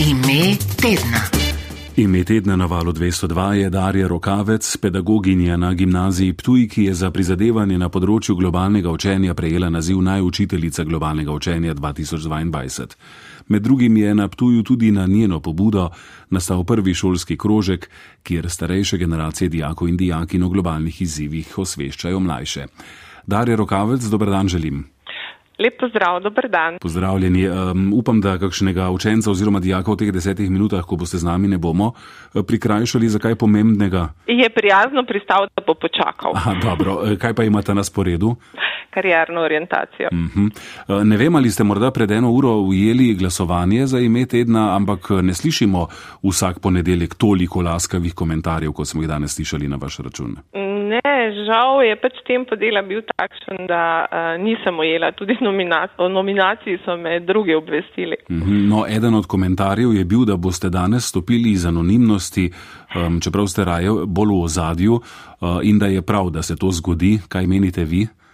Ime tedna. Ime tedna na valu 202 je Darja Rokavec, pedagoginja na gimnaziji Ptuj, ki je za prizadevanje na področju globalnega učenja prejela naziv najučiteljica globalnega učenja 2022. Med drugim je na Ptuju tudi na njeno pobudo nastal prvi šolski krožek, kjer starejše generacije dijakov in dijakin o globalnih izzivih osveščajo mlajše. Darja Rokavec, dober dan želim. Lep pozdrav, dober dan. Pozdravljeni. Um, upam, da kakšnega učenca oziroma dijaka v teh desetih minutah, ko boste z nami, ne bomo eh, prikrajšali za kaj pomembnega. Je prijazno pristal, da bo počakal. Aha, dobro. Eh, kaj pa imate na sporedu? Karjerno orientacijo. Uh -huh. Ne vem, ali ste morda pred eno uro ujeli glasovanje za ime tedna, ampak ne slišimo vsak ponedeljek toliko laskavih komentarjev, kot smo jih danes slišali na vaš račun. Ne, žal je pač tempo dela bil takšen, da uh, nisem ujela tudi o nominaciji so me drugi obvestili. Mhm. No, eden od komentarjev je bil, da boste danes stopili iz anonimnosti, um, čeprav ste raje bolj v ozadju uh, in da je prav, da se to zgodi. Kaj menite vi? Uh,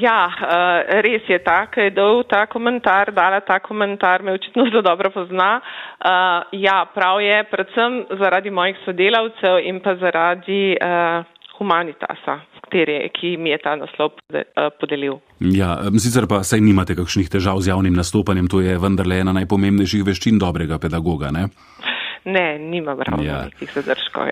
ja, uh, res je tako, je dal ta komentar, dala ta komentar, me očitno zelo dobro pozna. Uh, ja, prav je, predvsem zaradi mojih sodelavcev in pa zaradi uh, humanitasa kateri, ki mi je ta naslov podelil. Ja, sicer pa saj nimate kakšnih težav z javnim nastopanjem, to je vendarle ena najpomembnejših veščin dobrega pedagoga, ne? Ne, nima ravno ja. nekih zadržkov.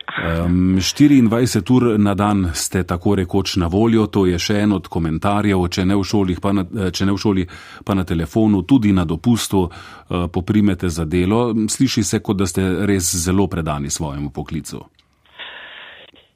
Um, 24 ur na dan ste tako rekoč na voljo, to je še en od komentarjev, če ne v šoli, pa na, če ne v šoli, pa na telefonu, tudi na dopustu uh, poprimete za delo. Sliši se, kot da ste res zelo predani svojemu poklicu.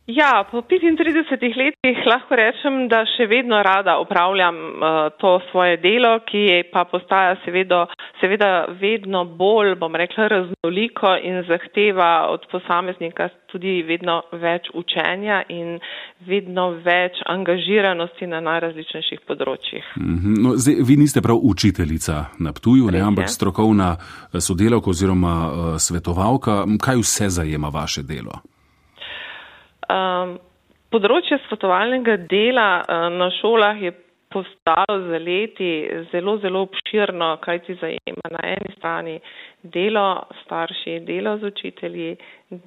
Ja, po 35 letih lahko rečem, da še vedno rada upravljam uh, to svoje delo, ki pa postaja seveda, seveda vedno bolj, bom rekla, raznoliko in zahteva od posameznika tudi vedno več učenja in vedno več angažiranosti na najrazličnejših področjih. Mm -hmm. no, zdaj, vi niste prav učiteljica na Ptuju, ne, ampak strokovna eh, sodelavka oziroma uh, svetovalka. Kaj vse zajema vaše delo? Um, področje svetovalnega dela uh, na šolah je postalo za leti zelo, zelo obširno, kaj ti zajema na eni strani delo starši, delo z učitelji,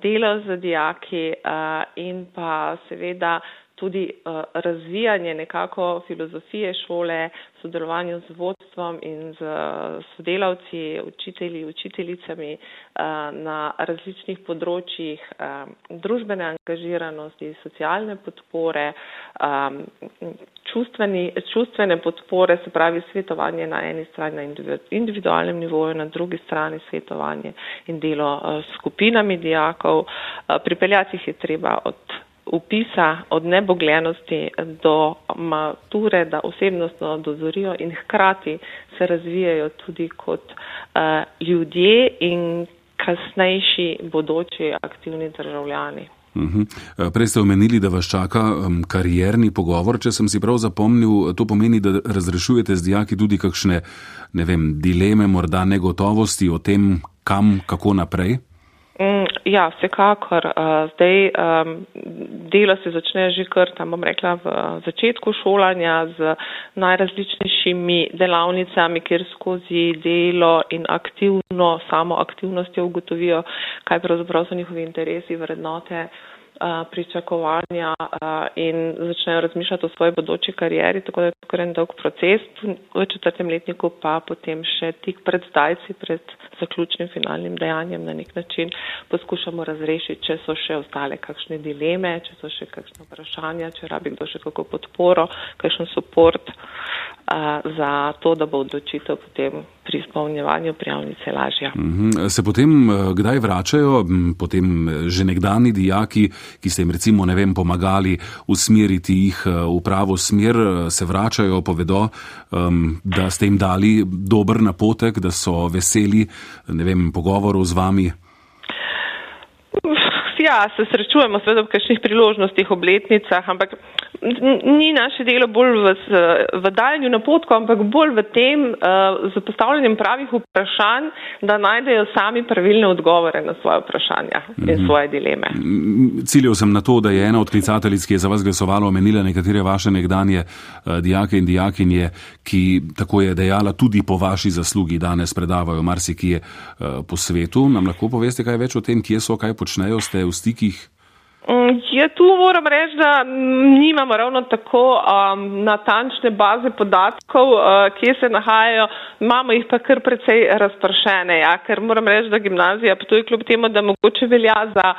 delo z dijaki uh, in pa seveda tudi uh, razvijanje nekako filozofije šole, sodelovanju z vodstvom in z sodelavci, učitelji, učiteljicami uh, na različnih področjih um, družbene angažiranosti, socialne podpore, um, čustveni, čustvene podpore, se pravi svetovanje na eni strani na individualnem nivoju, na drugi strani svetovanje in delo s skupinami dijakov. Pripeljati jih je treba od upisa od nebogljenosti do mature, da osebnostno dozorijo in hkrati se razvijajo tudi kot uh, ljudje in kasnejši bodoči aktivni državljani. Uhum. Prej ste omenili, da vas čaka um, karierni pogovor. Če sem si prav zapomnil, to pomeni, da razrešujete z dijaki tudi kakšne, ne vem, dileme, morda negotovosti o tem, kam, kako naprej. Mm, ja, vsekakor. Uh, zdaj delo se začne že kar tam, bom rekla, v začetku šolanja z najrazličnejšimi delavnicami, kjer skozi delo in aktivno, samo aktivnostjo ugotovijo, kaj pravzaprav so njihovi interesi, vrednote pričakovanja in začnejo razmišljati o svoji bodoči karieri, tako da je to kar en dolg proces. V četrtem letniku pa potem še tik pred zdajci, pred zaključnim finalnim dejanjem na nek način poskušamo razrešiti, če so še ostale kakšne dileme, če so še kakšne vprašanja, če rabi kdo še kako podporo, kakšen suport za to, da bo odločitev potem pri izpolnjevanju prijavnice lažja. Mhm. Se potem kdaj vračajo, potem že nekdani dijaki, ki ste jim recimo, ne vem, pomagali usmeriti jih v pravo smer, se vračajo, povedo, da ste jim dali dober napotek, da so veseli, ne vem, pogovorov z vami? Ja, se srečujemo seveda v kakšnih priložnostih, obletnicah, ampak ni naše delo bolj v, v dajanju napotko, ampak bolj v tem uh, z postavljanjem pravih vprašanj, da najdejo sami pravilne odgovore na svoje vprašanja mm -hmm. in mhm. svoje dileme. Ciljal sem na to, da je ena od klicateljic, ki je za vas glasovala, omenila nekatere vaše nekdanje uh, dijake in dijakinje, ki tako je dejala tudi po vaši zaslugi danes predavajo marsikje uh, po svetu. Nam lahko poveste kaj več o tem, kje so, kaj počnejo, ste v stikih? Mm, ja, tu moram reči, da nimamo ravno tako um, natančne baze podatkov, uh, kje se nahajajo, imamo jih pa kar precej razpršene, ja, ker moram reči, da gimnazija, pa tudi kljub temu, da mogoče velja za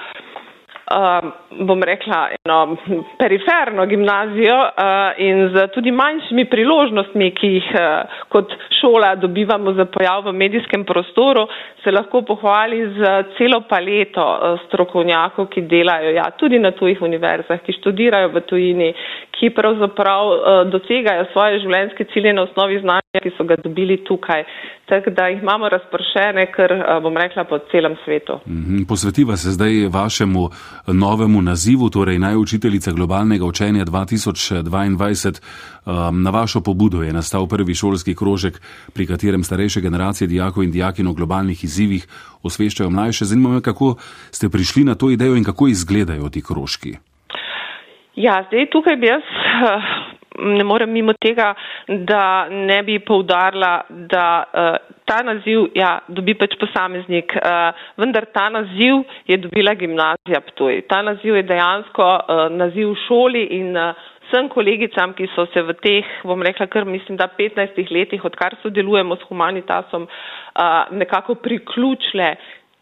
uh, bom rekla, eno periferno gimnazijo uh, in z tudi manjšimi priložnostmi, ki jih uh, kot šola dobivamo za pojav v medijskem prostoru, se lahko pohvali z celo paleto uh, strokovnjakov, ki delajo ja, tudi na tujih univerzah, ki študirajo v tujini, ki pravzaprav uh, dosegajo svoje življenjske cilje na osnovi znanja, ki so ga dobili tukaj. Tako da jih imamo razpršene, ker bom rekla po celem svetu. Mhm. Posvetiva se zdaj vašemu novemu nazivu, torej najučiteljica globalnega učenja 2022. Um, na vašo pobudo je nastal prvi šolski krožek, pri katerem starejše generacije dijakov in dijakin o globalnih izzivih osveščajo mlajše. Zanima me, kako ste prišli na to idejo in kako izgledajo ti krožki. Ja, zdaj tukaj bi jaz ne morem mimo tega, da ne bi poudarila, da uh, ta naziv ja, dobi pač posameznik, uh, vendar ta naziv je dobila gimnazija Ptuj. Ta naziv je dejansko uh, naziv šoli in uh, vsem kolegicam, ki so se v teh, bom rekla, kar mislim, da 15 letih, odkar sodelujemo s Humanitasom, uh, nekako priključile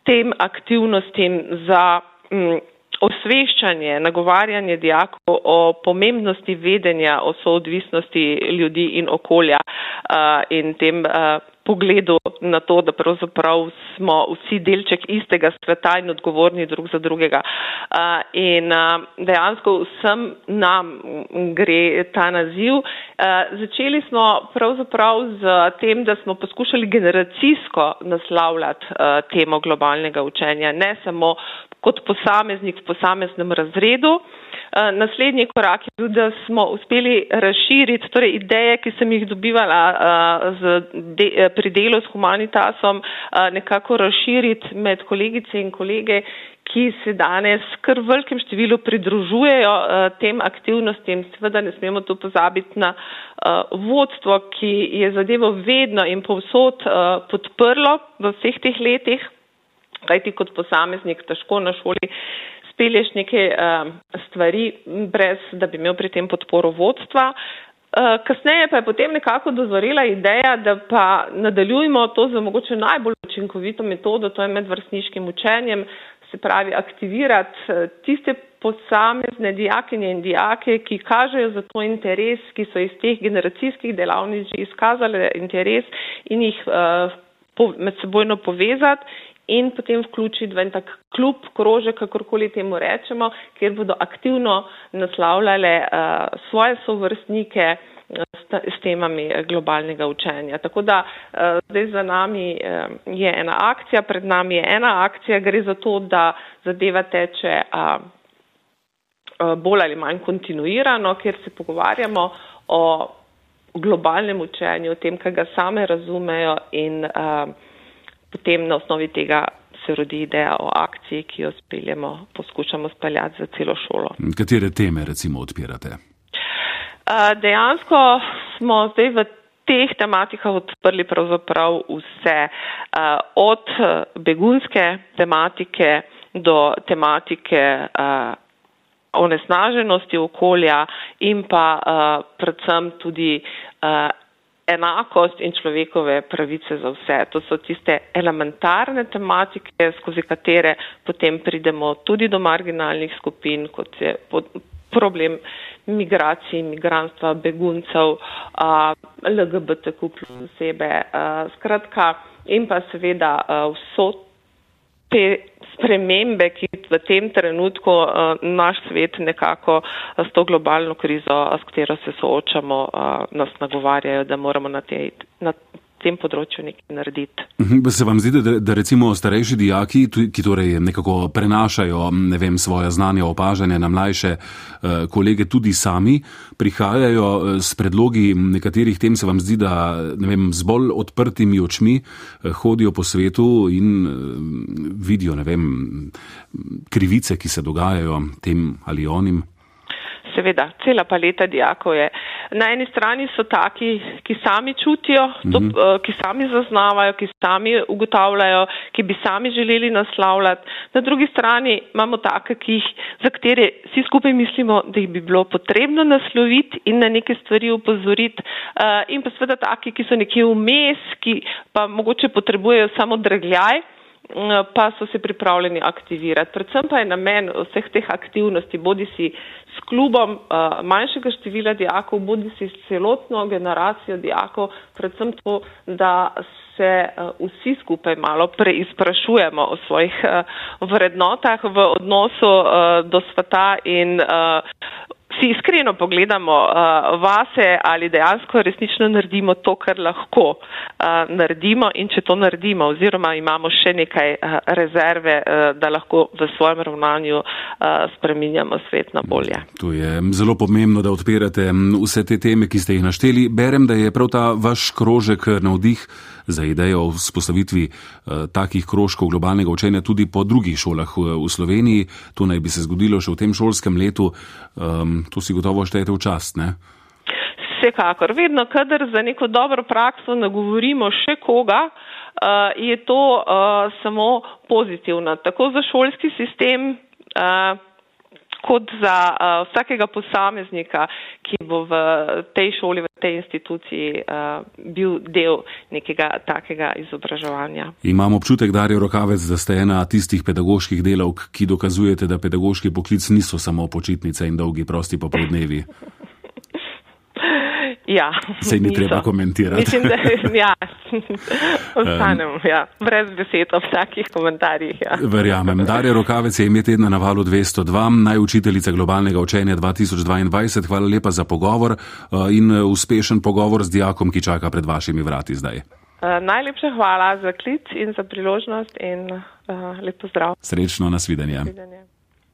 tem aktivnostim za. Um, osveščanje, nagovarjanje dijakov o pomembnosti vedenja o soodvisnosti ljudi in okolja uh, in tem uh, pogledu na to, da pravzaprav smo vsi delček istega sveta in odgovorni drug za drugega. In dejansko vsem nam gre ta naziv. Začeli smo pravzaprav z tem, da smo poskušali generacijsko naslavljati temo globalnega učenja, ne samo kot posameznik v posameznem razredu. Eh, naslednji korak je bil, da smo uspeli razširiti torej ideje, ki sem jih dobivala uh, de, eh, pri delu s Humanitasom, nekako razširiti med kolegice in kolege, ki se danes kar v velikem številu pridružujejo tem aktivnostim. Seveda ne smemo tu pozabiti na vodstvo, ki je zadevo vedno in povsod podprlo v vseh teh letih kaj ti kot posameznik težko na šoli spelješ neke uh, stvari, brez da bi imel pri tem podporo vodstva. Uh, kasneje pa je potem nekako dozorela ideja, da pa nadaljujemo to za mogoče najbolj učinkovito metodo, to je medvrstniškim učenjem, se pravi aktivirati uh, tiste posamezne dijakinje in dijake, ki kažejo za to interes, ki so iz teh generacijskih delavnic že izkazali interes in jih med sebojno povezati in potem vključiti v en tak klub, krožek, kakorkoli temu rečemo, kjer bodo aktivno naslavljale uh, svoje sovrstnike uh, s, s temami globalnega učenja. Tako da uh, zdaj za nami uh, je ena akcija, pred nami je ena akcija, gre za to, da zadeva teče uh, bolj ali manj kontinuirano, kjer se pogovarjamo o globalnem učenju, o tem, kaj ga same razumejo in uh, potem na osnovi tega se rodi ideja o akciji, ki jo speljemo, poskušamo speljati za celo šolo. Katere teme recimo odpirate? Dejansko smo zdaj v teh tematikah odprli pravzaprav vse, od begunske tematike do tematike onesnaženosti okolja in pa predvsem tudi enakost in človekove pravice za vse. To so tiste elementarne tematike, skozi katere potem pridemo tudi do marginalnih skupin, kot je problem migracij, migranstva, beguncev, LGBTQ plus osebe. Skratka, in pa seveda vso te spremembe, ki v tem trenutku uh, naš svet nekako uh, s to globalno krizo, s katero se soočamo, uh, nas nagovarjajo, da moramo na, te, na tem področju nekaj narediti. Mhm, se vam zdi, da, da recimo starejši dijaki, ki torej nekako prenašajo ne vem, svoje znanje, opažanje na mlajše uh, kolege, tudi sami prihajajo eh, s predlogi nekaterih tem, se vam zdi, da vem, z bolj odprtimi očmi uh, hodijo po svetu in vidijo vem, krivice, ki se dogajajo tem ali onim? seveda, cela paleta dijakov je. Na eni strani so taki, ki sami čutijo, to, mm -hmm. ki sami zaznavajo, ki sami ugotavljajo, ki bi sami želeli naslavljati. Na drugi strani imamo take, jih, za katere vsi skupaj mislimo, da jih bi bilo potrebno nasloviti in na neke stvari upozoriti. Uh, in pa seveda taki, ki so nekje vmes, ki pa mogoče potrebujejo samo drgljaj. Eh, pa so se pripravljeni aktivirati. Predvsem pa je namen vseh teh aktivnosti, bodi si s klubom uh, manjšega števila dijakov, bodi si s celotno generacijo dijakov, predvsem to, da se uh, vsi skupaj malo preizprašujemo o svojih uh, vrednotah v odnosu do sveta in si iskreno pogledamo uh, vase ali dejansko resnično naredimo to, kar lahko uh, naredimo in če to naredimo oziroma imamo še nekaj uh, rezerve, uh, da lahko v svojem ravnanju uh, spreminjamo svet na bolje. To je zelo pomembno, da odpirate vse te teme, ki ste jih našteli. Berem, da je prav ta vaš krožek navdih za idejo o vzpostavitvi uh, takih krožkov globalnega učenja tudi po drugih šolah v, v Sloveniji. To naj bi se zgodilo še v tem šolskem letu. Um, to si gotovo štejete v čast, ne? Vsekakor. Vedno, kadar za neko dobro prakso nagovorimo še koga, uh, je to samo pozitivno. Tako za šolski sistem. Kot za uh, vsakega posameznika, ki bo v tej šoli, v tej instituciji uh, bil del nekega takega izobraževanja. Imam občutek, Darjo Rokavec, da ste ena tistih pedagoških delavk, ki dokazujete, da pedagoški poklic niso samo počitnice in dolgi prosti popoldnevi. Ja, se ni niso. treba komentirati. Mislim, da ja, ostanem ja, brez besed o vsakih komentarjih. Ja. Verjamem. Darja Rokavec je ime tedna na valu 202, najučiteljica globalnega učenja 2022. Hvala lepa za pogovor uh, in uh, uspešen pogovor z dijakom, ki čaka pred vašimi vrati zdaj. Uh, najlepša hvala za klic in za priložnost in uh, lepo zdrav. Srečno, nasvidenje. nasvidenje.